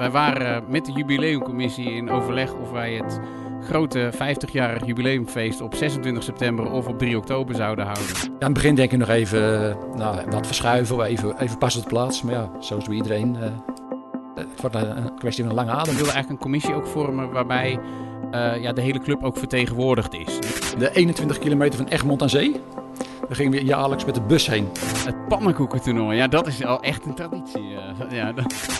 Wij waren met de jubileumcommissie in overleg of wij het grote 50-jarig jubileumfeest op 26 september of op 3 oktober zouden houden. Aan het begin denk ik nog even nou, wat verschuiven, even, even pas op de plaats. Maar ja, zoals bij iedereen, uh, het wordt een kwestie van een lange adem. We wilden eigenlijk een commissie ook vormen waarbij uh, ja, de hele club ook vertegenwoordigd is. De 21 kilometer van Egmond aan Zee. Daar gingen we jaarlijks met de bus heen. Het pannenkoekentoernooi, ja, dat is al echt een traditie. Ja.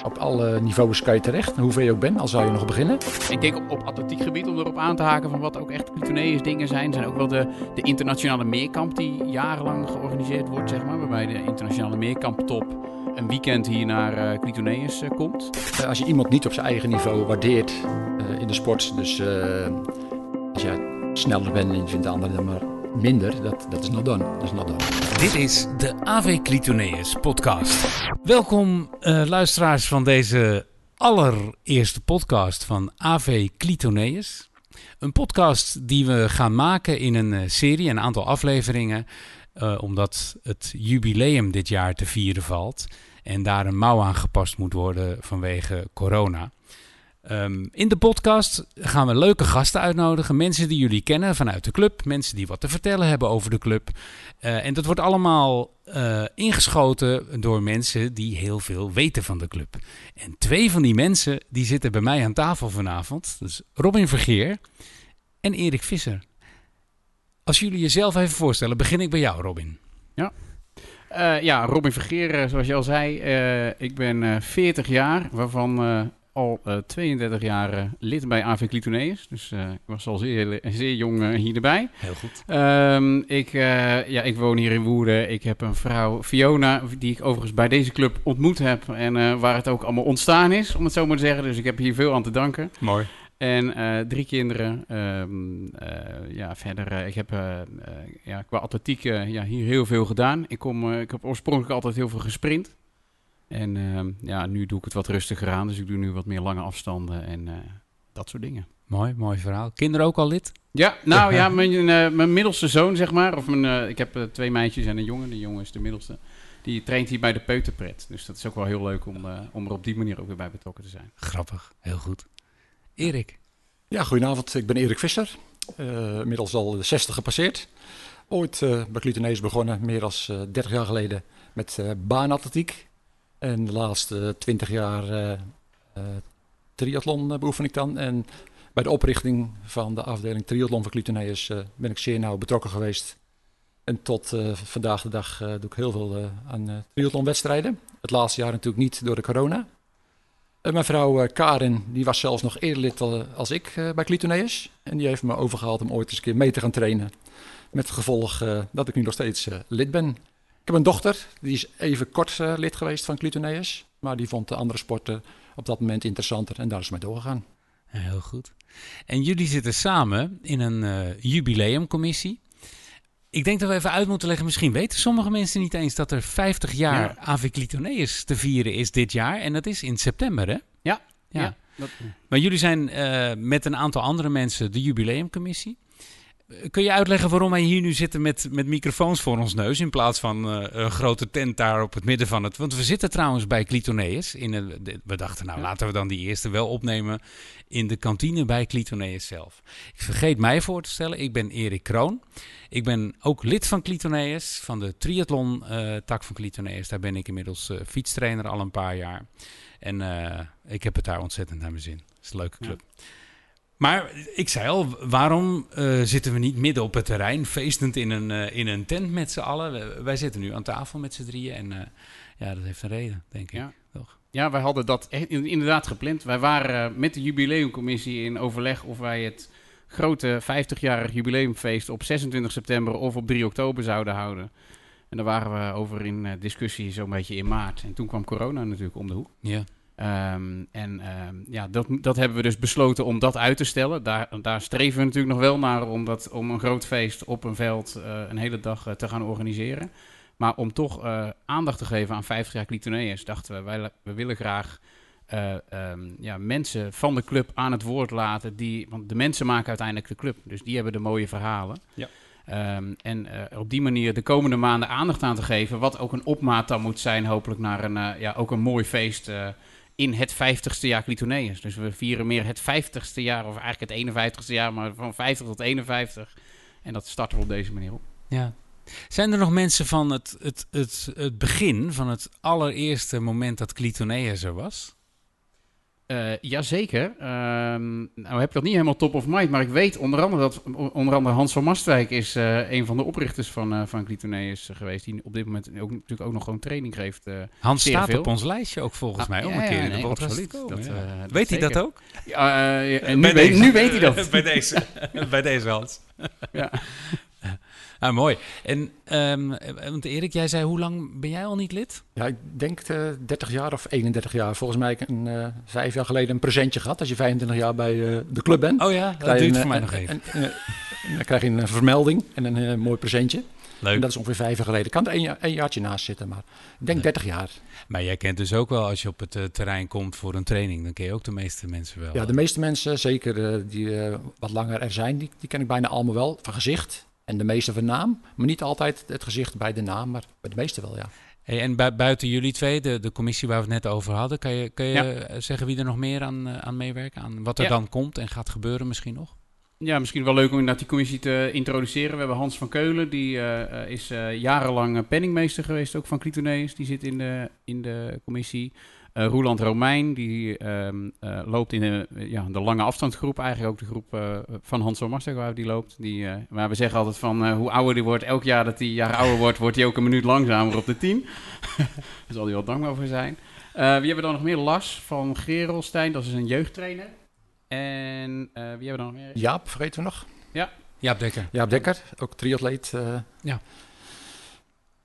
Op alle niveaus kan je terecht, hoeveel je ook bent, al zou je nog beginnen. Ik denk op, op atletiekgebied, om erop aan te haken van wat ook echt Clitoneus dingen zijn, zijn ook wel de, de internationale meerkamp die jarenlang georganiseerd wordt, zeg maar. Waarbij de internationale meerkamp top een weekend hier naar uh, Clitoneus komt. Als je iemand niet op zijn eigen niveau waardeert in de sport, dus als je sneller bent en je vindt de andere dan maar minder, dat, dat is not done. Dat is not done. Dit is de AV Clitoneus podcast. Welkom uh, luisteraars van deze allereerste podcast van AV Clitoneus. Een podcast die we gaan maken in een uh, serie, een aantal afleveringen, uh, omdat het jubileum dit jaar te vieren valt en daar een mouw aan gepast moet worden vanwege corona. Um, in de podcast gaan we leuke gasten uitnodigen. Mensen die jullie kennen vanuit de club. Mensen die wat te vertellen hebben over de club. Uh, en dat wordt allemaal uh, ingeschoten door mensen die heel veel weten van de club. En twee van die mensen die zitten bij mij aan tafel vanavond. Dus Robin Vergeer en Erik Visser. Als jullie jezelf even voorstellen, begin ik bij jou, Robin. Ja. Uh, ja, Robin Vergeer, zoals je al zei. ik ben 40 jaar, waarvan al uh, 32 jaar uh, lid bij AV Clitoneus. Dus uh, ik was al zeer, zeer jong uh, hier erbij. Heel goed. Um, ik, ja, ik woon hier in Woerden. Ik heb een vrouw, Fiona, die ik overigens bij deze club ontmoet heb. En waar het ook allemaal ontstaan is, om het zo maar te zeggen. Dus ik heb hier veel aan te danken. Mooi. En drie kinderen. Um, ja, verder, ik heb ja, qua atletiek ja, hier heel veel gedaan. Ik, kom, ik heb oorspronkelijk altijd heel veel gesprint. En uh, ja, nu doe ik het wat rustiger aan. Dus ik doe nu wat meer lange afstanden en uh, dat soort dingen. Mooi, mooi verhaal. Kinderen ook al lid? Ja, nou ja, mijn, uh, mijn middelste zoon, zeg maar. Of mijn, ik heb twee meisjes en een jongen. De jongen is de middelste. Die traint hier bij de peuterpret. Dus dat is ook wel heel leuk om, om er op die manier ook weer bij betrokken te zijn. Grappig, heel goed. Erik? Ja, goedenavond. Ik ben Erik Visser. inmiddels al de 60 gepasseerd. Ooit bij Clutenees begonnen, meer dan 30 jaar geleden, met baanatletiek. En de laatste twintig jaar uh, uh, triathlon beoefen ik dan. En bij de oprichting van de afdeling triathlon van Cluteneus ben ik zeer nauw betrokken geweest. En tot vandaag de dag doe ik heel veel aan triathlonwedstrijden. Het laatste jaar natuurlijk niet door de corona. Mijn vrouw Karin, die was zelfs nog eerder lid als ik bij Cluteneus. En die heeft me overgehaald om ooit eens een keer mee te gaan trainen. Met het gevolg dat ik nu nog steeds lid ben. Ik heb een dochter, die is even kort uh, lid geweest van Clutoneus. Maar die vond de andere sporten op dat moment interessanter en daar is mee doorgegaan. heel goed. En jullie zitten samen in een uh, jubileumcommissie. Ik denk dat we even uit moeten leggen. Misschien weten sommige mensen niet eens dat er 50 jaar ja. AV Clitoneus te vieren is dit jaar. En dat is in september, hè? Ja. ja. Maar jullie zijn uh, met een aantal andere mensen de jubileumcommissie. Kun je uitleggen waarom wij hier nu zitten met, met microfoons voor ons neus in plaats van uh, een grote tent daar op het midden van het... Want we zitten trouwens bij Clitoneus. In een, we dachten, nou laten we dan die eerste wel opnemen in de kantine bij Clitoneus zelf. Ik vergeet mij voor te stellen, ik ben Erik Kroon. Ik ben ook lid van Clitoneus, van de triathlon uh, tak van Clitoneus. Daar ben ik inmiddels uh, fietstrainer al een paar jaar. En ik heb het daar ontzettend naar mijn zin. Het is een leuke club. Ja. Maar ik zei al, waarom uh, zitten we niet midden op het terrein, feestend in een, uh, in een tent met z'n allen? wij zitten nu aan tafel met z'n drieën en uh, ja, dat heeft een reden, denk ja. ik. Toch? Ja, wij hadden dat inderdaad gepland. Wij waren met de jubileumcommissie in overleg of wij het grote 50-jarig jubileumfeest op 26 september of op 3 oktober zouden houden. En daar waren we over in discussie zo'n beetje in maart. En toen kwam corona natuurlijk om de hoek. Ja. Um, en um, ja, dat, dat hebben we dus besloten om dat uit te stellen. Daar, daar streven we natuurlijk nog wel naar om, dat, om een groot feest op een veld uh, een hele dag uh, te gaan organiseren. Maar om toch uh, aandacht te geven aan 50 jaar Clitoneus, dachten we, wij, we willen graag um, ja, mensen van de club aan het woord laten. Die, want de mensen maken uiteindelijk de club, dus die hebben de mooie verhalen. Ja. Um, en uh, op die manier de komende maanden aandacht aan te geven. Wat ook een opmaat dan moet zijn, hopelijk naar een, uh, ja, ook een mooi feest uh, in het 50ste jaar Clitoneus. Dus we vieren meer het 50ste jaar, of eigenlijk het 51ste jaar, maar van 50 tot 51. En dat starten we op deze manier op. Ja. Zijn er nog mensen van het, het, het, het begin, van het allereerste moment dat Clitoneus er was? Uh, jazeker. Uh, nou heb ik dat niet helemaal top of mind, maar ik weet onder andere dat onder andere Hans van Mastwijk is uh, een van de oprichters van, uh, van Clitoneus geweest, die op dit moment ook, natuurlijk ook nog gewoon training geeft. Hans staat veel. op ons lijstje ook volgens Ah, mij, om ja, een keer ja, in de nee, absoluut. Dat, eh, weet hij dat ook? Ja, eh, nu, weet, nu weet hij dat. bij deze, bij deze Hans. Ja. Ah, mooi. En, ehm, want Erik, jij zei, hoe lang ben jij al niet lid? Ja, ik denk eh 30 jaar of 31 jaar. Volgens mij heb ik een, eh, vijf jaar geleden een presentje gehad. Als je 25 jaar bij eh, de club bent. Oh ja, dat duurt een, voor mij nog even. een- een- een- dan krijg je een vermelding en een mooi presentje. En Leuk. dat is ongeveer vijf jaar geleden. Ik kan er één, jaar- één jaartje naast zitten, maar ik denk 30 jaar. Maar jij kent dus ook wel, als je op het terrein komt voor een training, dan ken je ook de meeste mensen wel. Ja, de meeste mensen, zeker die wat langer er zijn, die, die ken ik bijna allemaal wel van gezicht. En de meeste van naam. Maar niet altijd het gezicht bij de naam, maar bij de meeste wel, ja. Hey, en bui- buiten jullie twee, de, de commissie waar we het net over hadden, kan je, kan je Ja. zeggen wie er nog meer aan, eh, aan meewerken? Aan wat er Ja. dan komt en gaat gebeuren misschien nog? Ja, misschien wel leuk om inderdaad die commissie te introduceren. We hebben Hans van Keulen, die eh, eh, is eh, jarenlang penningmeester geweest, ook van Clitoneus. Die zit in de, in de commissie. Eh Roeland Romein, die ehm, eh, loopt in de, ja, de lange afstandsgroep. Eigenlijk ook de groep eh, van Hans waar die loopt. Die, eh, maar we zeggen altijd van eh, hoe ouder die wordt, elk jaar dat hij jaar ouder wordt, wordt hij ook een minuut langzamer op de 10. Daar zal hij wel dankbaar voor zijn. Eh, wie hebben we dan nog meer? Lars van Gerelstein, dat is een jeugdtrainer. En eh, wie hebben we dan nog meer? Jaap, vergeten we nog? Ja, Dekker. Jaap Dekker, ook triatleet. eh,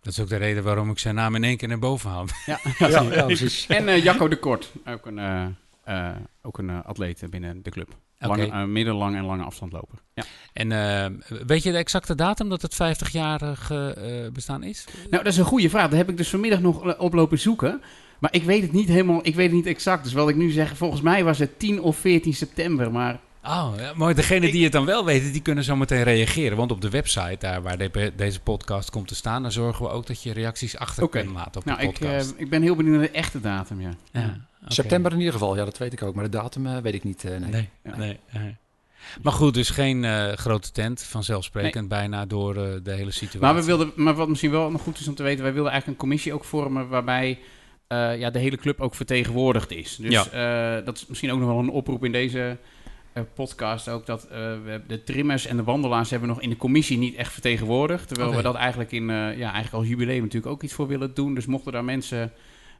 Dat is ook de reden waarom ik zijn naam in één keer naar boven haal. Ja, ja, ja, precies. En eh, Jacco de Kort, ook een, eh, eh, ook een atleet binnen de club. Lange, middellang en lange afstandloper. Ja. En eh, weet je de exacte datum dat het 50-jarig eh, bestaan is? Nou, dat is een goede vraag. Daar heb ik dus vanmiddag nog eh, op lopen zoeken. Maar ik weet het niet helemaal, ik weet het niet exact. Dus wat ik nu zeg, volgens mij was het 10 of 14 september. Maar Oh, ja, maar degene die het dan wel weten, die kunnen zo meteen reageren. Want op de website, daar waar de- deze podcast komt te staan, dan zorgen we ook dat je reacties achter kunt laten op nou, de ik, podcast. eh, ik ben heel benieuwd naar de echte datum, ja. ja, oké. September in ieder geval, ja, dat weet ik ook. Maar de datum eh, weet ik niet. eh, nee. Nee, Ja. nee, nee. Maar goed, dus geen eh, grote tent, vanzelfsprekend bijna door eh, de hele situatie. Maar, we wilden, maar wat misschien wel nog goed is om te weten, wij wilden eigenlijk een commissie ook vormen waarbij eh, ja, de hele club ook vertegenwoordigd is. Dus eh, dat is misschien ook nog wel een oproep in deze podcast ook, dat eh, we de trimmers en de wandelaars hebben nog in de commissie niet echt vertegenwoordigd. Terwijl Oké. we dat eigenlijk in, eh, ja, eigenlijk als jubileum natuurlijk ook iets voor willen doen. Dus mochten daar mensen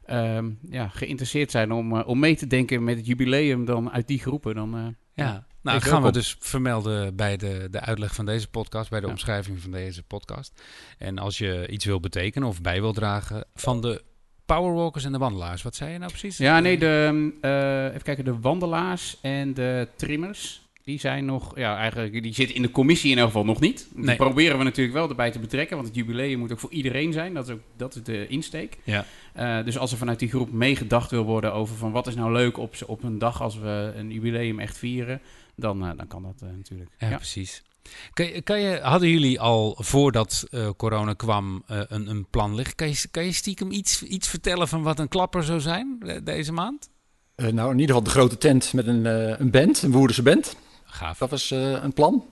ehm, ja, geïnteresseerd zijn om, eh, om mee te denken met het jubileum dan uit die groepen, dan... eh, Ja, nou Wees gaan we dus vermelden bij de, de uitleg van deze podcast, bij de Ja. omschrijving van deze podcast. En als je iets wil betekenen of bij wil dragen van de powerwalkers en de wandelaars, wat zei je nou precies? Ja, nee, de, eh, even kijken, de wandelaars en de trimmers, die zijn nog, ja, eigenlijk, die zitten in de commissie in elk geval nog niet. Die Nee. proberen we natuurlijk wel erbij te betrekken, want het jubileum moet ook voor iedereen zijn. Dat is ook dat is de insteek. Ja. Eh, dus als er vanuit die groep meegedacht wil worden over van wat is nou leuk op, op een dag als we een jubileum echt vieren, dan, eh, dan kan dat natuurlijk. Ja, Ja. precies. Kan kan je, hadden jullie al voordat eh, corona kwam eh, een, een plan liggen? Kan je, kan je stiekem iets, iets vertellen van wat een klapper zou zijn eh, deze maand? Nou, in ieder geval de grote tent met een, een band, een Woerdense band. Gaaf. Dat was een plan.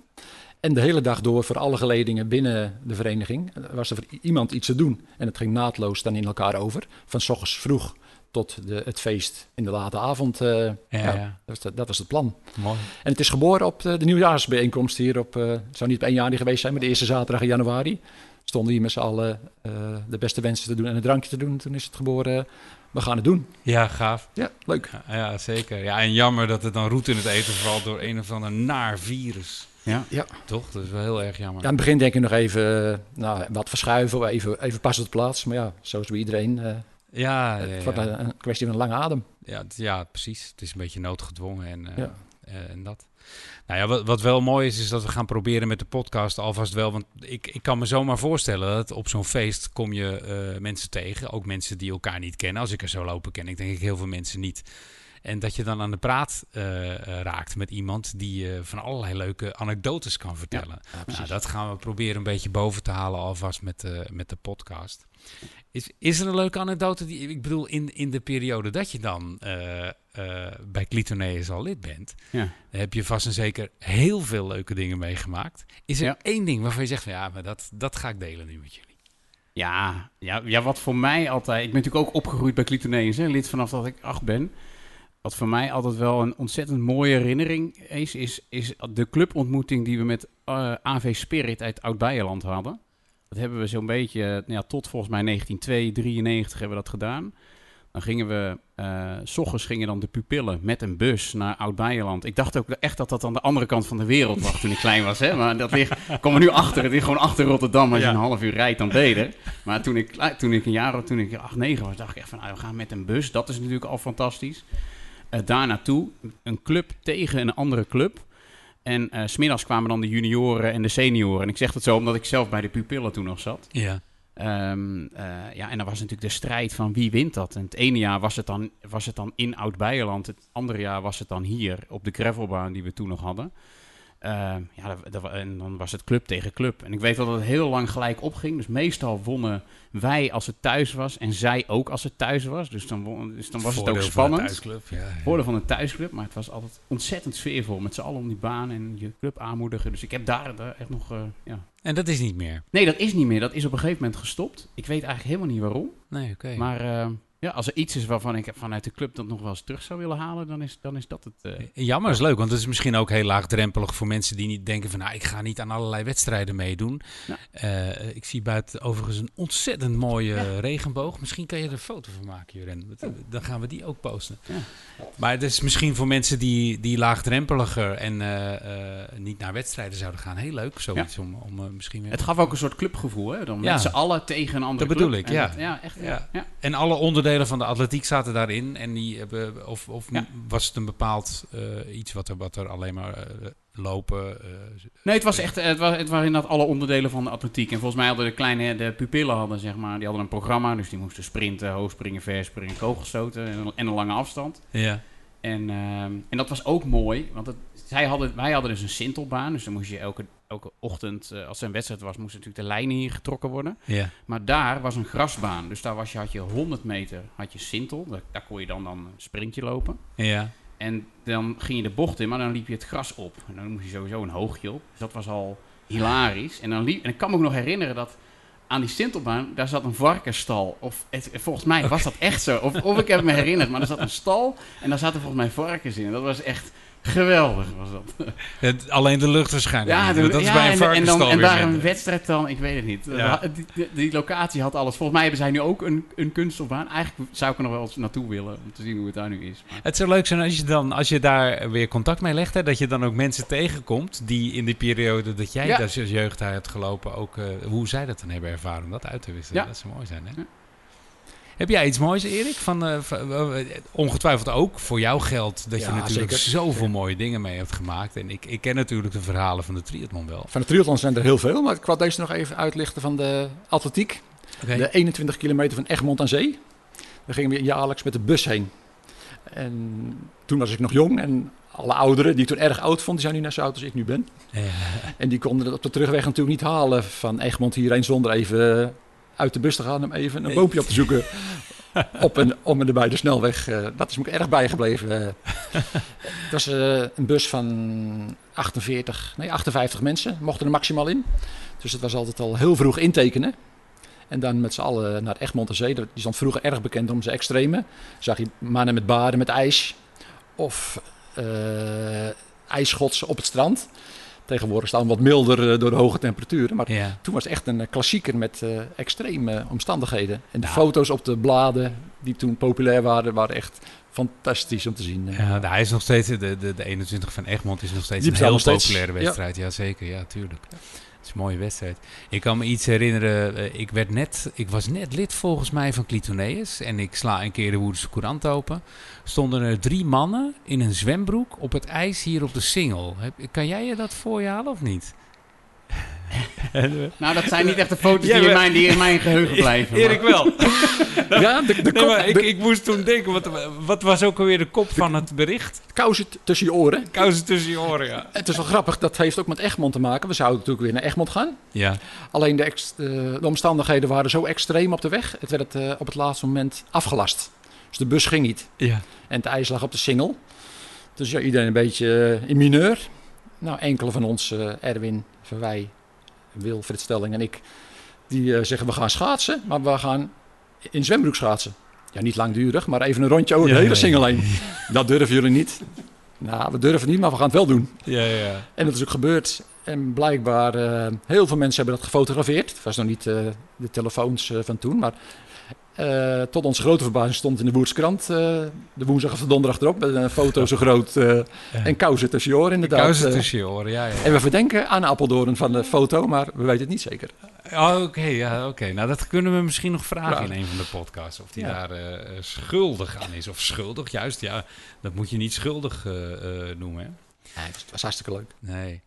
En de hele dag door voor alle geledingen binnen de vereniging was er voor iemand iets te doen. En het ging naadloos dan in elkaar over. Van s ochtends vroeg tot de, het feest in de late avond. eh, Ja, ja, ja. Dat, was de- dat was het plan. mooi. En het is geboren op de, de nieuwjaarsbijeenkomst hier op... eh, het zou niet op 1 januari geweest zijn, maar de eerste zaterdag in januari. Stonden hier met z'n allen eh, de beste wensen te doen en een drankje te doen. Toen is het geboren, eh, we gaan het doen. Ja, gaaf. Ja, leuk. Ja, ja, zeker. Ja, en jammer dat het dan roet in het eten valt door een of ander naar virus. Ja. Ja. Toch? Dat is wel heel erg jammer. Ja, aan het begin denk ik nog even eh, nou, wat verschuiven, even, even pas op de plaats. Maar ja, zo is bij iedereen. Ja, ja, het wordt ja. een, kwestie van een lange adem. Ja, het- ja, precies. Het is een beetje noodgedwongen en, eh, eh, en dat. Nou ja, wat, wat wel mooi is, is dat we gaan proberen met de podcast alvast wel. Want ik, ik kan me zomaar voorstellen dat op zo'n feest kom je eh, mensen tegen. Ook mensen die elkaar niet kennen. Als ik er zo lopen ken ik denk ik heel veel mensen niet. En dat je dan aan de praat eh, eh, raakt met iemand die je van allerlei leuke anekdotes kan vertellen. nou, dat gaan we proberen een beetje boven te halen alvast met, uh, met de podcast. Is, is er een leuke anekdote? Die, ik bedoel, in, in de periode dat je dan bij Clitoneus al lid bent, ja. heb je vast en zeker heel veel leuke dingen meegemaakt. Is er één ding waarvan je zegt, van, ja, maar dat, dat ga ik delen nu met jullie? Ja, ja, ja, wat voor mij altijd... Ik ben natuurlijk ook opgegroeid bij Clitoneus, lid vanaf dat ik acht ben. Wat voor mij altijd wel een ontzettend mooie herinnering is, is, is de clubontmoeting die we met uh, eh, AV Spirit uit Oud-Beijerland hadden. Dat hebben we zo'n beetje, nou ja, tot volgens mij 1992 hebben we dat gedaan. Dan gingen we, uh, s ochtends gingen dan de pupillen met een bus naar Oud-Beijerland. Ik dacht ook echt dat dat aan de andere kant van de wereld lag toen ik klein was. Hè? Maar dat ligt, kom er nu achter. Het ligt gewoon achter Rotterdam. Als je een half uur rijdt, dan beter. Maar toen ik, toen ik een jaar, toen ik 8, 9 was, dacht ik echt van, nou, we gaan met een bus. Dat is natuurlijk al fantastisch. Uh, daar naartoe, een club tegen een andere club. En uh, smiddags kwamen dan de junioren en de senioren. En ik zeg dat zo omdat ik zelf bij de pupillen toen nog zat. Ja. Um, ja, en dan was natuurlijk de strijd van wie wint dat. En het ene jaar was het dan, was het dan in Oud-Beijerland. Het andere jaar was het dan hier op de gravelbaan die we toen nog hadden. Uh, ja, dat, en dan was het club tegen club. En ik weet wel dat het heel lang gelijk opging. Dus meestal wonnen wij als het thuis was en zij ook als het thuis was. Dus dan, dus dan was het ook spannend. Van ja, ja. Van een thuisclub, maar het was altijd ontzettend sfeervol. Met z'n allen om die baan en je club aanmoedigen. Dus ik heb daar, daar echt nog... Uh, ja. En dat is niet meer? Nee, dat is niet meer. Dat is op een gegeven moment gestopt. Ik weet eigenlijk helemaal niet waarom. Nee, oké. Maar... Uh, ja, als er iets is waarvan ik vanuit de club dat nog wel eens terug zou willen halen, dan is, dan is dat het. Uh... Jammer is leuk, want het is misschien ook heel laagdrempelig voor mensen die niet denken van nou, ik ga niet aan allerlei wedstrijden meedoen. Uh, ik zie buiten overigens een ontzettend mooie regenboog. Misschien kan je er een foto van maken, Juren. Dan gaan we die ook posten. Ja. Maar het is misschien voor mensen die, die laagdrempeliger en uh, niet naar wedstrijden zouden gaan, heel leuk zoiets om, om misschien weer... Het gaf ook een soort clubgevoel, hè? Dan met z'n allen tegen een andere Dat bedoel ik, ja. ja, echt. Ja. En alle onderdelen van de atletiek zaten daarin. En die hebben, of, of was het een bepaald uh, iets wat er, wat er alleen maar uh, lopen? Uh, nee, het was echt, het, was, het waren inderdaad alle onderdelen van de atletiek. En volgens mij hadden de kleine, de pupillen hadden zeg maar, die hadden een programma. Dus die moesten sprinten, hoogspringen, verspringen, kogelstoten en, en een lange afstand. Ja. En, uh, en dat was ook mooi, want het, zij hadden, wij hadden dus een sintelbaan. Dus dan moest je elke, elke ochtend, uh, als er een wedstrijd was, moesten natuurlijk de lijnen hier getrokken worden. Ja. Maar daar was een grasbaan. Dus daar was je, had je 100 meter had je sintel. Daar, daar kon je dan, dan een sprintje lopen. Ja. En dan ging je de bocht in, maar dan liep je het gras op. En dan moest je sowieso een hoogje op. Dus dat was al hilarisch. En, dan liep, en ik kan me ook nog herinneren dat aan die Sintelbaan, daar zat een varkensstal. Of het, volgens mij was dat echt zo. Of, of ik heb me herinnerd, maar er zat een stal en daar zaten volgens mij varkens in. Dat was echt Geweldig was dat. Het, alleen de lucht waarschijnlijk. Ja, dat is bij een en, en, dan, en daar een wedstrijd dan, ik weet het niet. Die, die, locatie had alles. Volgens mij hebben zij nu ook een, een kunststofbaan. Eigenlijk zou ik er nog wel eens naartoe willen om te zien hoe het daar nu is. Maar. Het zou leuk zijn als je, dan, als je daar weer contact mee legt, hè, dat je dan ook mensen tegenkomt die in die periode dat jij ja. als jeugd hebt gelopen, ook uh, hoe zij dat dan hebben ervaren om dat uit te wisselen. Dat zou mooi zijn, hè? Heb jij iets moois, Erik? Van, uh, ongetwijfeld ook voor jou geld dat je natuurlijk zeker. zoveel mooie dingen mee hebt gemaakt. En ik, ik ken natuurlijk de verhalen van de triathlon wel. Van de triathlon zijn er heel veel, maar ik wil deze nog even uitlichten van de atletiek. Okay. De 21 kilometer van Egmond aan Zee. Daar gingen we jaarlijks met de bus heen. En toen was ik nog jong en alle ouderen die ik toen erg oud vond, die zijn nu net zo oud als ik nu ben. Ja. En die konden het op de terugweg natuurlijk niet halen van Egmond hierheen zonder even uit de bus te gaan om even een boompje op te zoeken. op en om en erbij de snelweg. Uh, dat is me erg bijgebleven. het was uh, een bus van 48, nee, 58 mensen, mochten er maximaal in. Dus het was altijd al heel vroeg intekenen. En dan met z'n allen naar Egmond en Zee. Die stond vroeger erg bekend om zijn extreme. Zag je mannen met baden met ijs. Of uh, ijsschots op het strand. Tegenwoordig staan we wat milder uh, door de hoge temperaturen. Maar ja. toen was het echt een uh, klassieker met uh, extreme omstandigheden. En de foto's op de bladen die toen populair waren, waren echt fantastisch om te zien. Ja, hij is nog steeds, de, de, de 21 van Egmond is nog steeds die een heel populaire wedstrijd. Ja. ja, zeker. Ja, tuurlijk. Is mooie wedstrijd. Ik kan me iets herinneren. Uh, ik, werd net, ik was net lid volgens mij van Clitoneus. En ik sla een keer de Woerdense Courant open. Stonden er drie mannen in een zwembroek op het ijs hier op de Singel. Kan jij je dat voor je halen of niet? Nou, dat zijn niet echt de foto's die, in mijn, die in mijn geheugen blijven. Erik wel. Ja, de, de, Nee, maar ik, de ik moest toen denken, wat, wat was ook alweer de kop van het bericht? kousen tussen je oren. Kousen tussen je oren, ja. Het is wel grappig, dat heeft ook met Egmond te maken. We zouden natuurlijk weer naar Egmond gaan. Ja, Alleen de, ex- eh, de omstandigheden waren zo extreem op de weg. Het werd eh, op het laatste moment afgelast. Dus de bus ging niet. ja. En het ijs lag op de singel. Dus ja, iedereen een beetje eh, in mineur. Nou, enkele van ons, Erwin, Van Wij, Wil, Frits Stelling en ik, die eh, zeggen we gaan schaatsen, maar we gaan in zwembroek schaatsen. Ja, niet langdurig, maar even een rondje over Ja, de hele heen. Dat durven jullie niet. Nou, we durven niet, maar we gaan het wel doen. Ja, ja. En dat is ook gebeurd. En blijkbaar, eh, heel veel mensen hebben dat gefotografeerd. Het was nog niet eh, de telefoons van toen, maar eh, tot onze grote verbazing stond in de Woerdskrant eh, de woensdag of de donderdag erop met een foto zo groot eh, en kousen tussen je oren inderdaad. Kousen tussen je oren, ja, ja. en we verdenken aan Apeldoorn van de foto, maar we weten het niet zeker. Oh, Oké, ja, oké. Nou, dat kunnen we misschien nog vragen in een van de podcasts. Of die daar schuldig aan is. Of schuldig, juist. Ja, dat moet je niet schuldig noemen, hè? Nee, het was hartstikke leuk. Nee.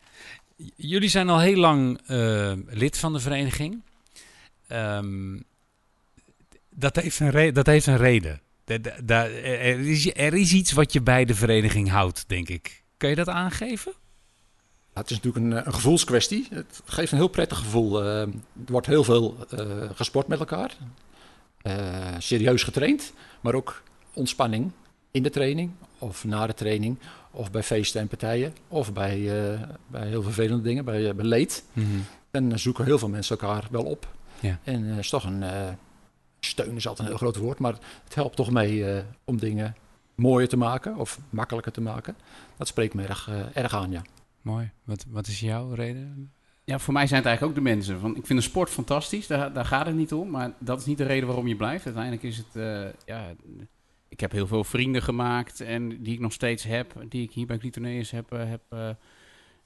J- Jullie zijn al heel lang lid van de vereniging. Ehm, dat, heeft een re- dat heeft een reden. Er, is, er is iets wat je bij de vereniging houdt, denk ik. Kun je dat aangeven? Het is natuurlijk een, eh, een gevoelskwestie. Het geeft een heel prettig gevoel. Eh, er wordt heel veel eh, gesport met elkaar. Serieus getraind, maar ook ontspanning in de training of na de training. Of bij feesten en partijen. Of bij, bij heel vervelende dingen, bij, bij leed. En dan zoeken heel veel mensen elkaar wel op. Ja. En eh is toch een steun is altijd een heel groot woord, maar het helpt toch mee eh, om dingen mooier te maken of makkelijker te maken. Dat spreekt me erg, eh, erg aan, ja. Mooi. Wat, wat is jouw reden? Ja, voor mij zijn het eigenlijk ook de mensen. Want ik vind de sport fantastisch, daar, daar gaat het niet om. Maar dat is niet de reden waarom je blijft. Uiteindelijk is het, eh, ja... Ik heb heel veel vrienden gemaakt en die ik nog steeds heb, die ik hier bij Clitoneus heb, heb, eh,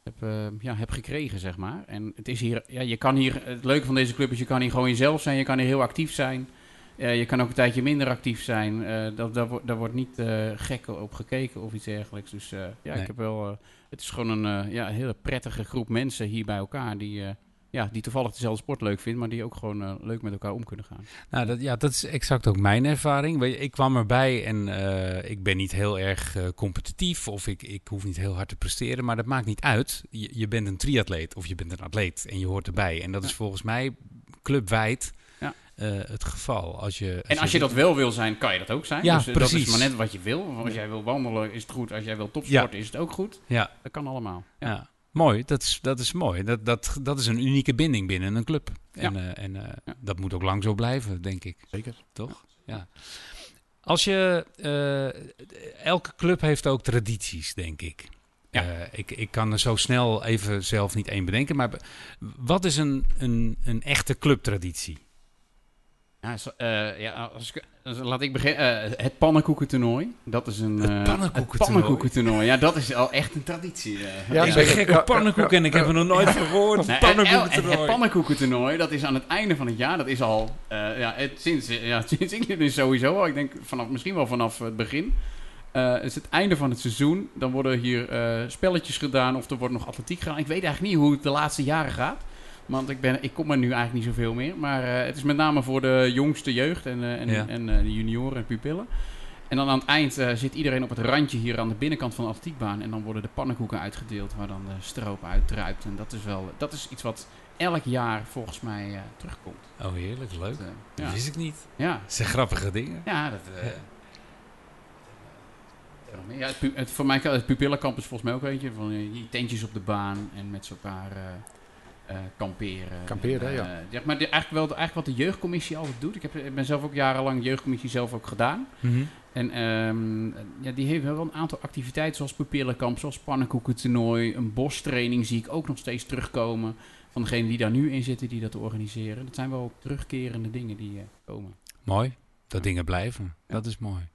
heb, eh, ja, heb gekregen, zeg maar. En het is hier, ja, je kan hier, het leuke van deze club is, je kan hier gewoon jezelf zijn, je kan hier heel actief zijn. Eh, je kan ook een tijdje minder actief zijn. Eh dat, daar, wordt- daar wordt niet eh, gek op gekeken of iets dergelijks. Dus eh, ja, Nee. ik heb wel. het is gewoon een ja, hele prettige groep mensen hier bij elkaar die, ja, die toevallig dezelfde sport leuk vinden, maar die ook gewoon leuk met elkaar om kunnen gaan. Nou, dat, ja, dat is exact ook mijn ervaring. Ik kwam erbij en ik ben niet heel erg competitief of ik, ik hoef niet heel hard te presteren, maar dat maakt niet uit. Je, je bent een triatleet of je bent een atleet en je hoort erbij. En dat is volgens mij clubwijd Ja. eh, het geval. Als je, En als je dat wel wil zijn, kan je dat ook zijn. Ja, dus, eh, Dat precies. is maar net wat je wil. Als jij wil wandelen is het goed. Als jij wil topsporten is het ook goed. Ja, Dat kan allemaal. ja. Ja. mooi. Dat is, dat is mooi. Dat, dat, dat is een unieke binding binnen een club. En, eh, en eh, Ja. dat moet ook lang zo blijven, denk ik. Zeker. Toch? Ja. Als je... eh, elke club heeft ook tradities, denk ik. Ja. Eh, ik, ik kan er zo snel even zelf niet één bedenken. Maar wat is een, een, een echte clubtraditie? Ja, eh, ja als ik, laat ik beginnen. Eh, het pannenkoekentoernooi. Dat is een. Het eh, pannenkoekentoernooi? het pannenkoekentoernooi. Ja, dat is al echt een traditie. Ja, ik ben gek op pannenkoeken en ik heb er nog nooit van gehoord. Het, Pannenkoekentoernooi. het pannenkoekentoernooi, dat is aan het einde van het jaar. Dat is al, eh, ja, het, sinds, ja, sinds ik dit is sowieso al. Ik denk vanaf, misschien wel vanaf het begin. Eh, het is het einde van het seizoen. Dan worden hier eh, spelletjes gedaan of er wordt nog atletiek gedaan. Ik weet eigenlijk niet hoe het de laatste jaren gaat. Want ik, ben, ik kom er nu eigenlijk niet zoveel meer. Maar eh, het is met name voor de jongste jeugd en, eh, en, Ja. en eh, de junioren en pupillen. En dan aan het eind zit iedereen op het randje hier aan de binnenkant van de atletiekbaan. En dan worden de pannenkoeken uitgedeeld waar dan de stroop uit druipt. En dat is wel dat is iets wat elk jaar volgens mij terugkomt. Oh, heerlijk. Leuk. Dat, Dat ja. wist ik niet. Ja, Dat zijn grappige dingen. ja, dat... Ja. ja, het, voor mij kan het pupillenkamp is volgens mij ook eentje van die tentjes op de baan en met z'n elkaar eh, kamperen. Kamperen, En, ja. eh, ja. Maar de, eigenlijk, wel, eigenlijk wat de jeugdcommissie altijd doet. Ik, heb, ik ben zelf ook jarenlang jeugdcommissie zelf ook gedaan. Mhm. En ehm, ja, die heeft wel een aantal activiteiten zoals pupillenkamp, zoals pannenkoekentoernooi, een bostraining zie ik ook nog steeds terugkomen. Van degenen die daar nu in zitten, die dat organiseren. Dat zijn wel terugkerende dingen die eh, komen. Mooi. Dat dingen blijven. Ja. Dat is mooi.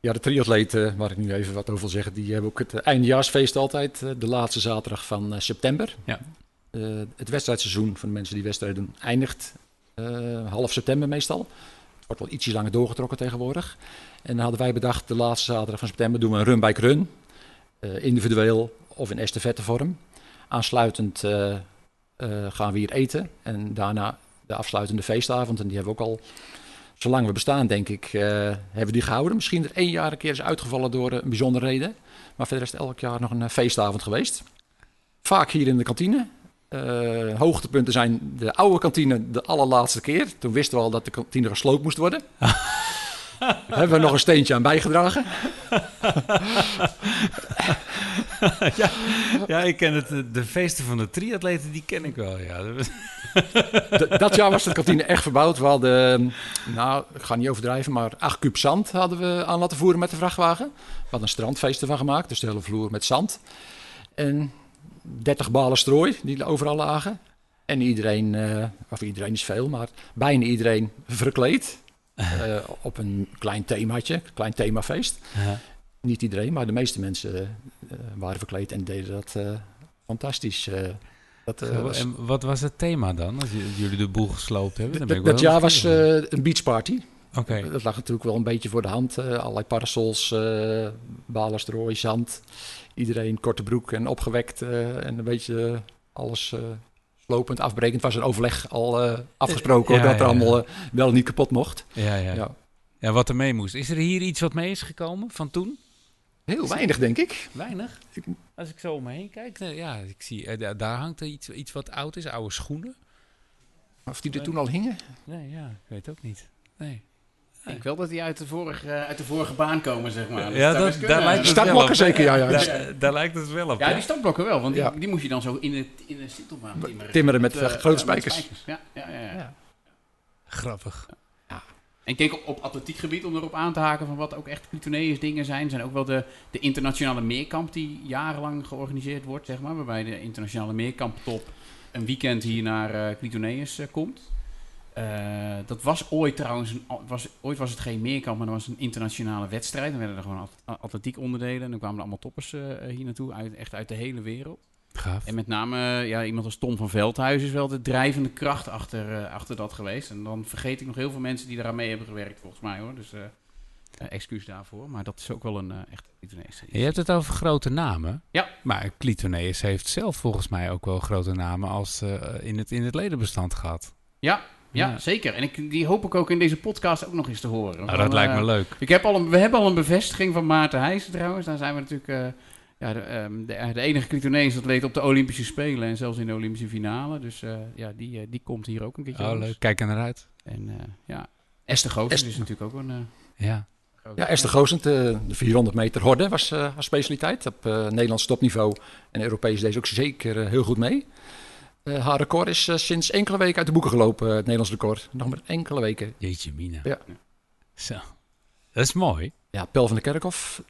Ja, de triatleten, waar ik nu even wat over wil zeggen, die hebben ook het eindejaarsfeest altijd, de laatste zaterdag van eh, september. Ja. Eh, het wedstrijdseizoen van de mensen die wedstrijden eindigt eh, half september meestal. Het wordt wel ietsje langer doorgetrokken tegenwoordig. En dan hadden wij bedacht, de laatste zaterdag van september doen we een run-bike run. eh, individueel of in estafettevorm. Aansluitend gaan we hier eten. En daarna de afsluitende feestavond. En die hebben we ook al, zolang we bestaan, denk ik, hebben we die gehouden. Misschien er één jaar een keer is uitgevallen door een bijzondere reden. Maar verder is het elk jaar nog een feestavond geweest. Vaak hier in de kantine. Eh, hoogtepunten zijn de oude kantine de allerlaatste keer. Toen wisten we al dat de kantine gesloopt moest worden. Daar hebben we nog een steentje aan bijgedragen. ja, ja, ik ken het. De feesten van de triatleten, die ken ik wel. Ja. Dat jaar was de kantine echt verbouwd. We hadden, nou, ik ga niet overdrijven, maar 8 kuub zand hadden we aan laten voeren met de vrachtwagen. We hadden een strandfeest ervan gemaakt, dus de hele vloer met zand. En 30 balen strooi die overal lagen. En iedereen, eh, of iedereen is veel, maar bijna iedereen verkleed. eh, op een klein themaatje, klein themafeest. Niet iedereen, maar de meeste mensen eh, waren verkleed en deden dat fantastisch. dat, was- En wat was het thema dan, als jullie de boel gesloopt hebben? Dan dat wel jaar was nieuwsgierig. eh, een Dat lag natuurlijk wel een beetje voor de hand. eh, allerlei parasols, balenstроoi, zand. Iedereen korte broek en opgewekt eh, en een beetje alles slopend, afbrekend. Was een overleg al afgesproken Ja, dat er ja, allemaal wel niet kapot mocht. ja, ja. ja. Ja. wat er mee moest. Is er hier iets wat mee is gekomen van toen? Heel weinig, denk ik. Weinig. Als ik zo om me heen kijk, ja, ik zie, da- daar hangt er iets, iets wat oud is, oude schoenen. Of die er toen al hingen. Nee, ja, ik weet ook niet. Nee. Ik wel dat die uit de vorige, uit de vorige baan komen, zeg maar. Ja, dat- daar lijkt het wel op, zeker, ja, ja. Daar, daar lijkt het wel op. Ja, die standblokken wel, want die, Ja. die moest je dan zo in de, in de sintelbaan timmeren. Timmeren met, eh, eh, grote spijkers. Ja, ja, ja, ja. Ja. Grappig. En ik denk op, op atletiekgebied, om erop aan te haken van wat ook echt Clitoneus dingen zijn, zijn ook wel de, de internationale meerkamp die jarenlang georganiseerd wordt, zeg maar. Waarbij de internationale meerkamptop een weekend hier naar uh, Clitoneus eh, komt. Eh, dat was ooit trouwens, een, was, ooit was het geen meerkamp, maar dat was een internationale wedstrijd. Dan werden er gewoon at- atletiek onderdelen en dan kwamen er allemaal toppers eh, hier naartoe, uit, echt uit de hele wereld. Gaaf. En met name ja, iemand als Tom van Veldhuis is wel de drijvende kracht achter, eh, achter dat geweest. En dan vergeet ik nog heel veel mensen die daaraan mee hebben gewerkt, volgens mij hoor. Dus eh eh, excuus daarvoor. Maar dat is ook wel een echt. Je hebt het over grote namen. Ja. Maar Clitoneus heeft zelf volgens mij ook wel grote namen als in, het, in het ledenbestand gehad. Ja, ja, ja, zeker. En ik, die hoop ik ook in deze podcast ook nog eens te horen. Nou, dat lijkt me leuk. Ik heb al een, we hebben al een bevestiging van Maarten Heijsen trouwens. Daar zijn we natuurlijk uh, ja, de, um, de, de, enige Clitonees atleet op de Olympische Spelen en zelfs in de Olympische finale. Dus uh, ja, die, die komt hier ook een keertje. Oh, leuk. Kijk er naar uit. En uh, ja, Esther Goossens is natuurlijk ook een... uh, ja. Ja, Esther Goossens, de, de 400 meter horde was haar specialiteit. Op Nederlands topniveau en Europees deed ze ook zeker heel goed mee. Uh, haar record is uh, sinds enkele weken uit de boeken gelopen, het Nederlands record. Nog maar enkele weken. Jeetje mina. Ja. Zo. Dat is mooi. Ja, Pel van der Kerkhoff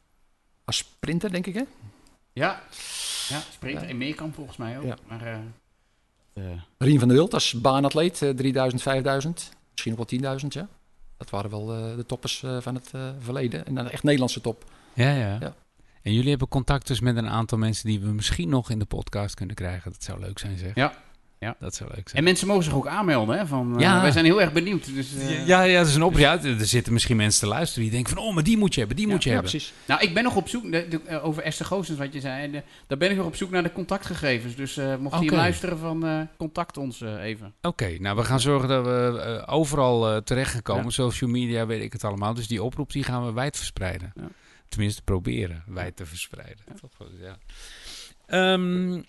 als sprinter, denk ik, hè? Ja, ja sprinter ja. en meerkamp volgens mij ook. Ja. Maar, uh, Rien van der Wild als baanatleet, 3000, 5000, misschien ook wel 10.000, ja. Dat waren wel uh, de toppers van het verleden. En dan echt Nederlandse top. Ja, ja, ja. En jullie hebben contact dus met een aantal mensen die we misschien nog in de podcast kunnen krijgen. Dat zou leuk zijn, zeg. Ja. Ja. Dat zou leuk zijn. En mensen mogen zich ook aanmelden. Hè, van, ja. Uh, wij zijn heel erg benieuwd. Dus, uh... ja, ja, dat is een oproep. Ja, er zitten misschien mensen te luisteren die denken van... oh, maar die moet je hebben, die ja, moet je ja, hebben. precies. Nou, ik ben nog op zoek... De, de, uh, over Esther Goossens, wat je zei. De, daar ben ik nog op zoek naar de contactgegevens. Dus uh, mocht okay. je luisteren van... uh, contact ons even. Oké, okay, nou, we gaan zorgen dat we overal terecht gaan komen. Ja. Social media, weet ik het allemaal. Dus die oproep die gaan we wijd verspreiden. Tenminste, proberen wijd te verspreiden. Ja. Um,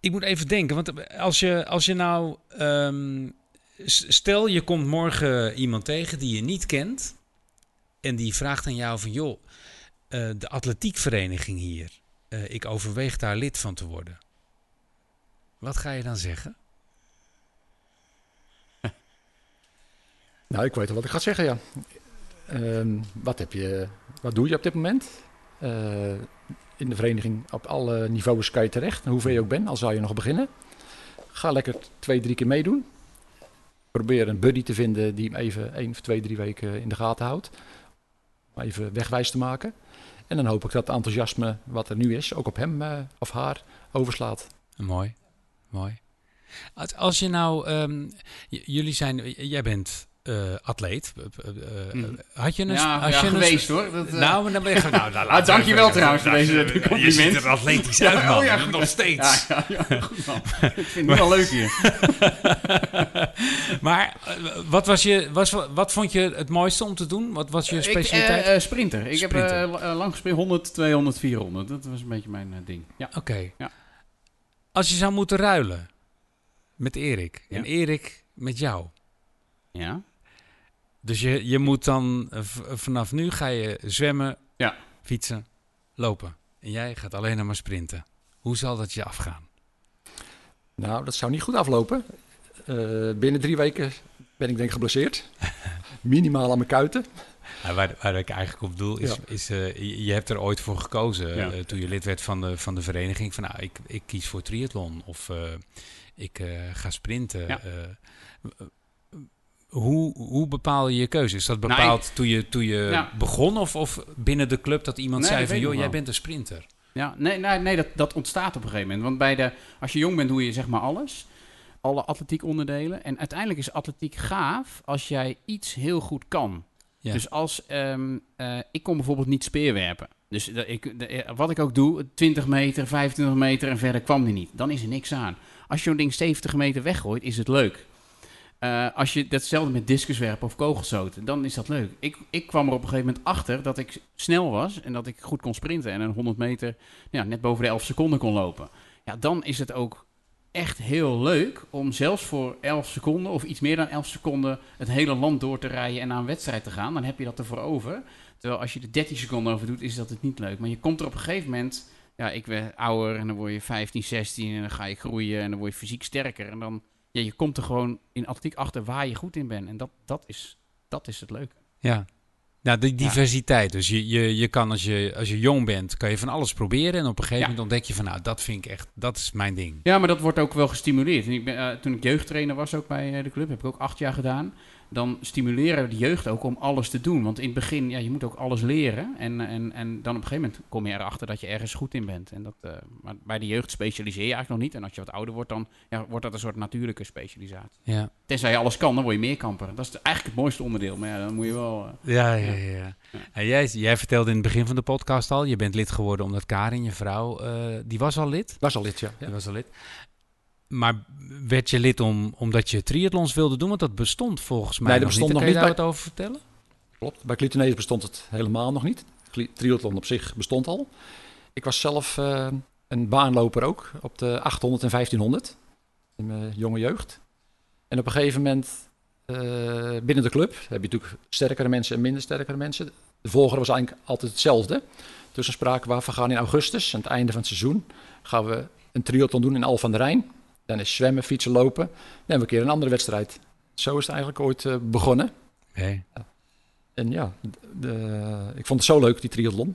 ik moet even denken, want als je, als je nou. Um, stel, je komt morgen iemand tegen die je niet kent. En die vraagt aan jou van joh, uh, de atletiekvereniging hier. Uh, ik overweeg daar lid van te worden. Wat ga je dan zeggen? Nou, ik weet al wat ik ga zeggen, ja. Um, wat, heb je, wat doe je op dit moment? Uh, in de vereniging op alle niveaus kan je terecht. Hoeveel je ook bent, al zou je nog beginnen. Ga lekker twee, drie keer meedoen. Probeer een buddy te vinden die hem even één of twee, drie weken in de gaten houdt. Even wegwijs te maken. En dan hoop ik dat het enthousiasme wat er nu is, ook op hem uh, of haar overslaat. Mooi, mooi. Als, je nou, um, jullie zijn, jij bent eh, atleet. Mhm. Had je een... Ja, had ja, je een- geweest hoor. Dat, Nou, dan ben je... Nou, nou, Ah, dankjewel trouwens voor deze Je compliment. ziet er atletisch uit, man. oh ja. Nog steeds. Ja, goed man. Ik vind het al leuk hier. Maar wat, was je, was, wat vond je het mooiste om te doen? Wat was je specialiteit? sprinter. Ik Sprinter. heb la- lang gespeeld 100, 200, 400. Dat was een beetje mijn ding. Ja. Oké. Ja. Als je zou moeten ruilen met Erik en Erik met jou. ja. Dus je, je moet dan eh, v- vanaf nu ga je zwemmen, Ja. fietsen, lopen. En jij gaat alleen nog maar sprinten. Hoe zal dat je afgaan? Nou, dat zou niet goed aflopen. Eh, binnen drie weken ben ik denk ik geblesseerd. Minimaal aan mijn kuiten. Waar, waar ik eigenlijk op bedoel is, Ja. is eh, je, hebt er ooit voor gekozen Ja. eh, toen je lid werd van de, van de vereniging. Van nou, ik, ik kies voor triathlon of eh, ik eh, ga sprinten. Hoe, hoe bepaal je je keuze? Is dat Nou, bepaald toen je, toen je Ja. begon of, of binnen de club dat iemand Nee, zei van joh, jij bent een sprinter? Ja, nee, nee, nee dat, dat ontstaat op een gegeven moment. Want bij de, als je jong bent, doe je zeg maar alles. Alle atletiek onderdelen. En uiteindelijk is atletiek gaaf als jij iets heel goed kan. Ja. Dus als ehm, eh, ik kon bijvoorbeeld niet speerwerpen. Dus dat ik, de- eh, wat ik ook doe, 20 meter, 25 meter en verder kwam die niet. Dan is er niks aan. Als je zo'n ding 70 meter weggooit, is het leuk. Eh, als je datzelfde met discuswerpen of kogelstoten, dan is dat leuk. Ik, ik kwam er op een gegeven moment achter dat ik snel was en dat ik goed kon sprinten en een 100 meter net boven de 11 seconden kon lopen. Ja, dan is het ook echt heel leuk om zelfs voor 11 seconden of iets meer dan 11 seconden het hele land door te rijden en naar een wedstrijd te gaan. Dan heb je dat ervoor over. Terwijl als je er 13 seconden over doet, is dat het niet leuk. Maar je komt er op een gegeven moment, ja, ik werd ouder en dan word je 15, 16 en dan ga je groeien en dan word je fysiek sterker. En dan, ja, je komt er gewoon in atletiek achter waar je goed in bent. En dat, dat, is, dat is het leuke. Ja. Nou, de diversiteit. Dus je, je, je kan als je, als je jong bent, kan je van alles proberen. En op een gegeven Ja. moment ontdek je van, nou, dat vind ik echt, dat is mijn ding. Ja, maar dat wordt ook wel gestimuleerd. En ik ben, eh, toen ik jeugdtrainer was ook bij eh, de club, heb ik ook acht jaar gedaan. Dan stimuleren de jeugd ook om alles te doen. Want in het begin, ja, je moet ook alles leren. En, en, en dan op een gegeven moment kom je erachter dat je ergens goed in bent. En dat, eh, maar bij de jeugd specialiseer je eigenlijk nog niet. En als je wat ouder wordt, dan ja, wordt dat een soort natuurlijke specialisatie. Ja. Tenzij je alles kan, dan word je meerkamper. Dat is de- eigenlijk het mooiste onderdeel. Maar ja, dan moet je wel... eh, Ja, ja, ja. En jij, jij vertelde in het begin van de podcast al, je bent lid geworden omdat Karin, je vrouw, eh, die was al lid. Is al lid, ja. ja. Die was al lid. Maar werd je lid om, omdat je triathlons wilde doen? Want dat bestond volgens mij Nee, dat nog bestond niet. nog Kun je daar wat over vertellen? Klopt. Bij Clitoneus bestond het helemaal nog niet. Triathlon op zich bestond al. Ik was zelf eh, een baanloper ook op de 800 en 1500 in mijn jonge jeugd. En op een gegeven moment eh, binnen de club heb je natuurlijk sterkere mensen en minder sterkere mensen. De volgorde was eigenlijk altijd hetzelfde. Dus spraken we af, we gaan in augustus, aan het einde van het seizoen, gaan we een triathlon doen in Al van der Rijn. Dan is zwemmen, fietsen, lopen. Dan hebben we een keer een andere wedstrijd. Zo is het eigenlijk ooit eh, begonnen. En ja, de, ik vond het zo leuk, die triathlon.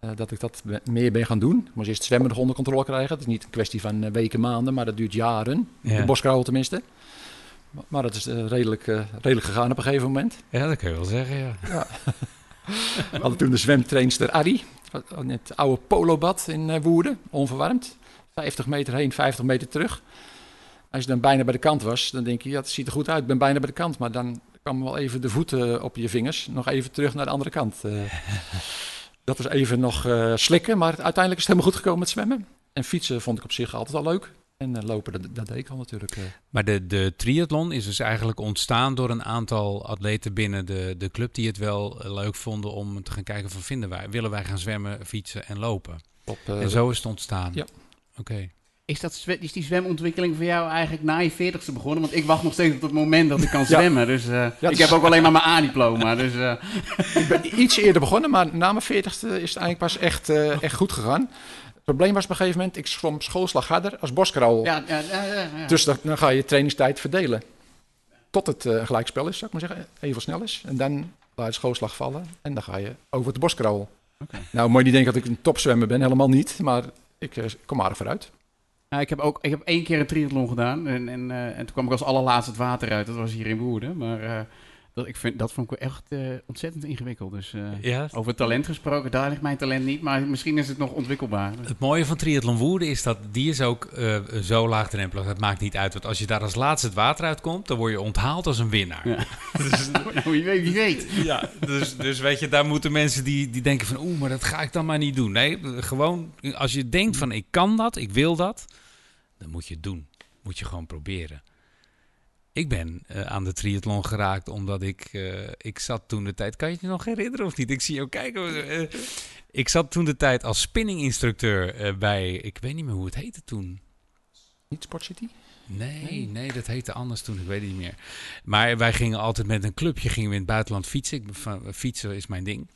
eh, dat ik dat meer ben gaan doen. Ik moest eerst zwemmen nog onder controle krijgen. Het is niet een kwestie van eh, weken, maanden, maar dat duurt jaren. Ja. De boskrauw tenminste. Maar, dat is redelijk, redelijk gegaan op een gegeven moment. Ja, dat kun je wel zeggen, ja. We hadden toen de zwemtrainster Arie. In het oude polobad in Woerden, onverwarmd. 50 meter heen, 50 meter terug. Als je dan bijna bij de kant was, dan denk je, ja, het ziet er goed uit, ik ben bijna bij de kant. Maar dan kwam wel even de voeten op je vingers, nog even terug naar de andere kant. Eh, dat was even nog eh, slikken, maar uiteindelijk is het helemaal goed gekomen met zwemmen. En fietsen vond ik op zich altijd al leuk. En eh, lopen, dat, dat deed ik al natuurlijk. eh. Maar de, de triathlon is dus eigenlijk ontstaan door een aantal atleten binnen de, de club die het wel eh, leuk vonden om te gaan kijken van vinden wij, willen wij gaan zwemmen, fietsen en lopen. op, eh, en zo is het ontstaan. Ja. Oké. Is, dat, is die zwemontwikkeling voor jou eigenlijk na je 40ste begonnen? Want ik wacht nog steeds op het moment dat ik kan zwemmen. Dus eh, ik is- heb ook alleen maar mijn A-diploma. Dus eh, Ik ben iets eerder begonnen, maar na mijn veertigste is het eigenlijk pas echt, eh, echt goed gegaan. Het probleem was op een gegeven moment, ik zwom schoolslag harder als boskraal. ja, ja, ja. Dus dan, dan ga je trainingstijd verdelen. Tot het gelijkspel is, zou ik maar zeggen. Even snel is. En dan laat je schoolslag vallen. En dan ga je over de boskraal. Oké. Nou, moet je niet denken dat ik een topzwemmer ben. Helemaal niet. Maar ik eh, kom aardig vooruit. Ja, ik heb ook ik heb één keer een triathlon gedaan. En, en, eh, en toen kwam ik als allerlaatste het water uit. Dat was hier in Woerden. Maar eh, Dat, ik vind, dat vond ik echt eh, ontzettend ingewikkeld. Dus eh, Ja. over talent gesproken, daar ligt mijn talent niet. Maar misschien is het nog ontwikkelbaar. Het mooie van triathlon Woerden is dat die is ook eh, zo laagdrempelig. Het maakt niet uit. Want als je daar als laatste het water uitkomt, dan word je onthaald als een winnaar. Ja. Dus, nou, wie weet, wie weet. ja, dus, dus weet je, daar moeten mensen die, die denken van... oeh, maar dat ga ik dan maar niet doen. Nee, gewoon als je denkt van ik kan dat, ik wil dat... dan moet je het doen. Moet je gewoon proberen. Ik ben eh, aan de triathlon geraakt omdat ik... eh, ik zat toen de tijd... Kan je het je nog herinneren of niet? Ik zie jou kijken. eh, ik zat toen de tijd als spinninginstructeur bij... Ik weet niet meer hoe het heette toen. Niet Sport City? Nee, nee, dat heette anders toen, ik weet het niet meer. Maar wij gingen altijd met een clubje gingen we in het buitenland fietsen. Ik, fietsen is mijn ding.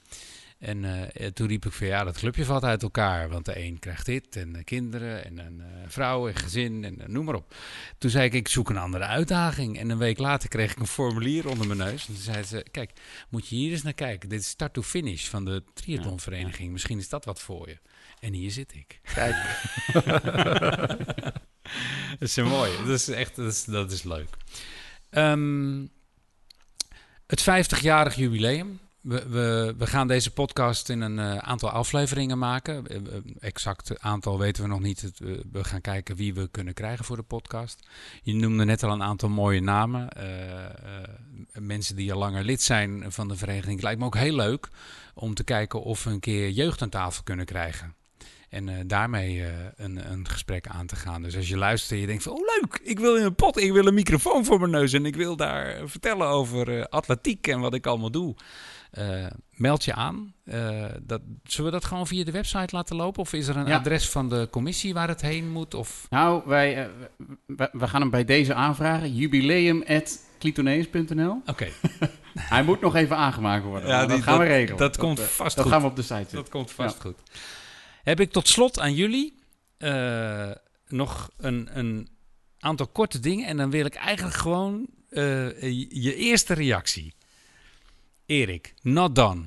En eh, eh, toen riep ik van ja, dat clubje valt uit elkaar. Want de een krijgt dit en kinderen en een eh, vrouw en gezin en noem maar op. Toen zei ik, ik zoek een andere uitdaging. En een week later kreeg ik een formulier onder mijn neus. En toen zei ze, kijk, moet je hier eens naar kijken. Dit is start to finish van de triathlonvereniging. Misschien is dat wat voor je. En hier zit ik. Kijk, Dat is mooi. Dat is echt dat is, dat is leuk. Ehm, het 50-jarig jubileum. We, we, gaan deze podcast in een eh, aantal afleveringen maken. Exact aantal weten we nog niet. We gaan kijken wie we kunnen krijgen voor de podcast. Je noemde net al een aantal mooie namen. Eh, eh, mensen die al langer lid zijn van de vereniging. Het lijkt me ook heel leuk om te kijken of we een keer jeugd aan tafel kunnen krijgen. En daarmee een, een gesprek aan te gaan. Dus als je luistert en je denkt van... Oh leuk, ik wil in een pot, ik wil een microfoon voor mijn neus... en ik wil daar vertellen over atletiek en wat ik allemaal doe. Eh, meld je aan. Eh, dat, zullen we dat gewoon via de website laten lopen? Of is er een Ja. adres van de commissie waar het heen moet? Of... Nou, wij, eh, we, we gaan hem bij deze aanvragen. Jubileum.clitoneus.nl Oké, Hij moet nog even aangemaakt worden. Ja, die- dat gaan we dat- regelen. dat komt vast Dat goed. gaan we op de site zetten. dat komt vast goed. Heb ik tot slot aan jullie eh, nog een, een aantal korte dingen. En dan wil ik eigenlijk gewoon eh, je eerste reactie. Erik, not done.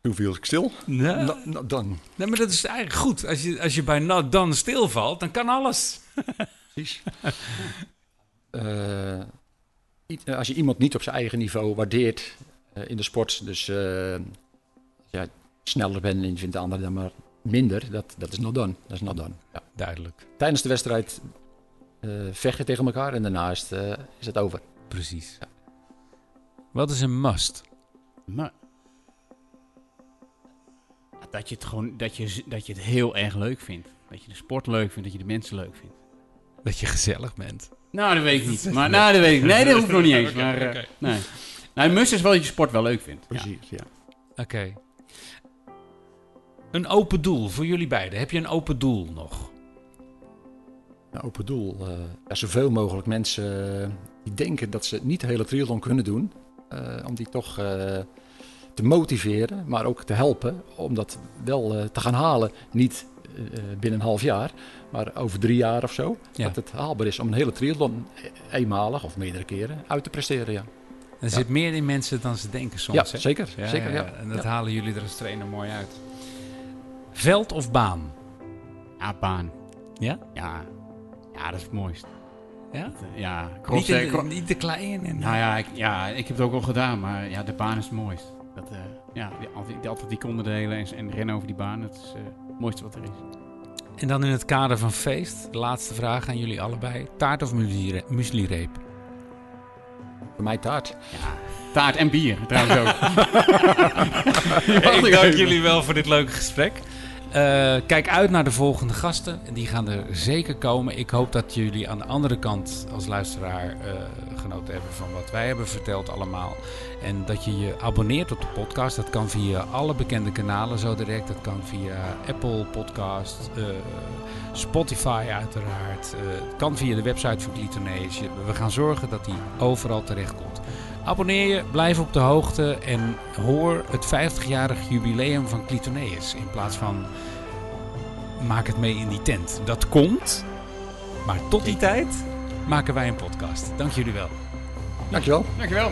toen viel ik stil. Nee, nou, dan. nee, maar dat is eigenlijk goed. Als je, als je bij not done stilvalt, dan kan alles. Precies. Eh, eh, als je iemand niet op zijn eigen niveau waardeert eh, in de sport, dus als jij sneller bent en je vindt de ander dan maar minder, dat, dat is not done. Dat is not done. Ja. Duidelijk, Tijdens de wedstrijd vecht je tegen elkaar en daarna is het, is het over. precies. Wat is een must? Maar dat je het gewoon dat je, dat je het heel erg leuk vindt. Dat je de sport leuk vindt, dat je de mensen leuk vindt. Dat je gezellig bent. Nou, dat weet ik niet. Maar nou, dat weet ik. Nee, dat hoeft nog niet eens. Maar, eh, nee. Nou, een must is wel dat je sport wel leuk vindt. Precies, ja. Oké. Een open doel voor jullie beiden. Heb je een open doel nog? Een open doel. eh ja, zoveel mogelijk mensen eh, die denken dat ze niet de hele triathlon kunnen doen, om die toch eh, te motiveren, maar ook te helpen om dat wel eh, te gaan halen. Niet eh, eh, binnen een half jaar, maar over drie jaar of zo. Ja. Dat het haalbaar is om een hele triathlon eenmalig of meerdere keren uit te presteren. Ja, Er zit meer in mensen dan ze denken soms. ja hè? zeker. zeker ja. En dat Ja. halen jullie er als trainer mooi uit. Veld of baan? Ja, baan. Ja? Ja. Ja, dat is het mooiste. Ja? Eh, ja, Niet, in de, niet te klein. En, Nou ja ik, ja, ik heb het ook al gedaan, maar ja, de baan is het mooist. Dat, eh, ja, die, atletiek- die onderdelen en, en rennen over die baan, dat is eh, het mooiste wat er is. En dan in het kader van feest, de laatste vraag aan jullie allebei. Taart of muesli- mueslireep? Voor mij taart. Ja, taart en bier trouwens ook. Ik dank jullie wel voor dit leuke gesprek. Eh, kijk uit naar de volgende gasten. Die gaan er zeker komen. Ik hoop dat jullie aan de andere kant als luisteraar eh, genoten hebben van wat wij hebben verteld allemaal. En dat je je abonneert op de podcast. Dat kan via alle bekende kanalen zo direct. Dat kan via Apple Podcast, eh, Spotify uiteraard. Het kan via de website van Clitoneus. Je- We gaan zorgen dat die overal terecht komt. Abonneer je, blijf op de hoogte en hoor het 50-jarig jubileum van Clitoneus. In plaats van maak het mee in die tent. Dat komt, maar tot die tijd maken wij een podcast. Dank jullie wel. Dankjewel. Dankjewel.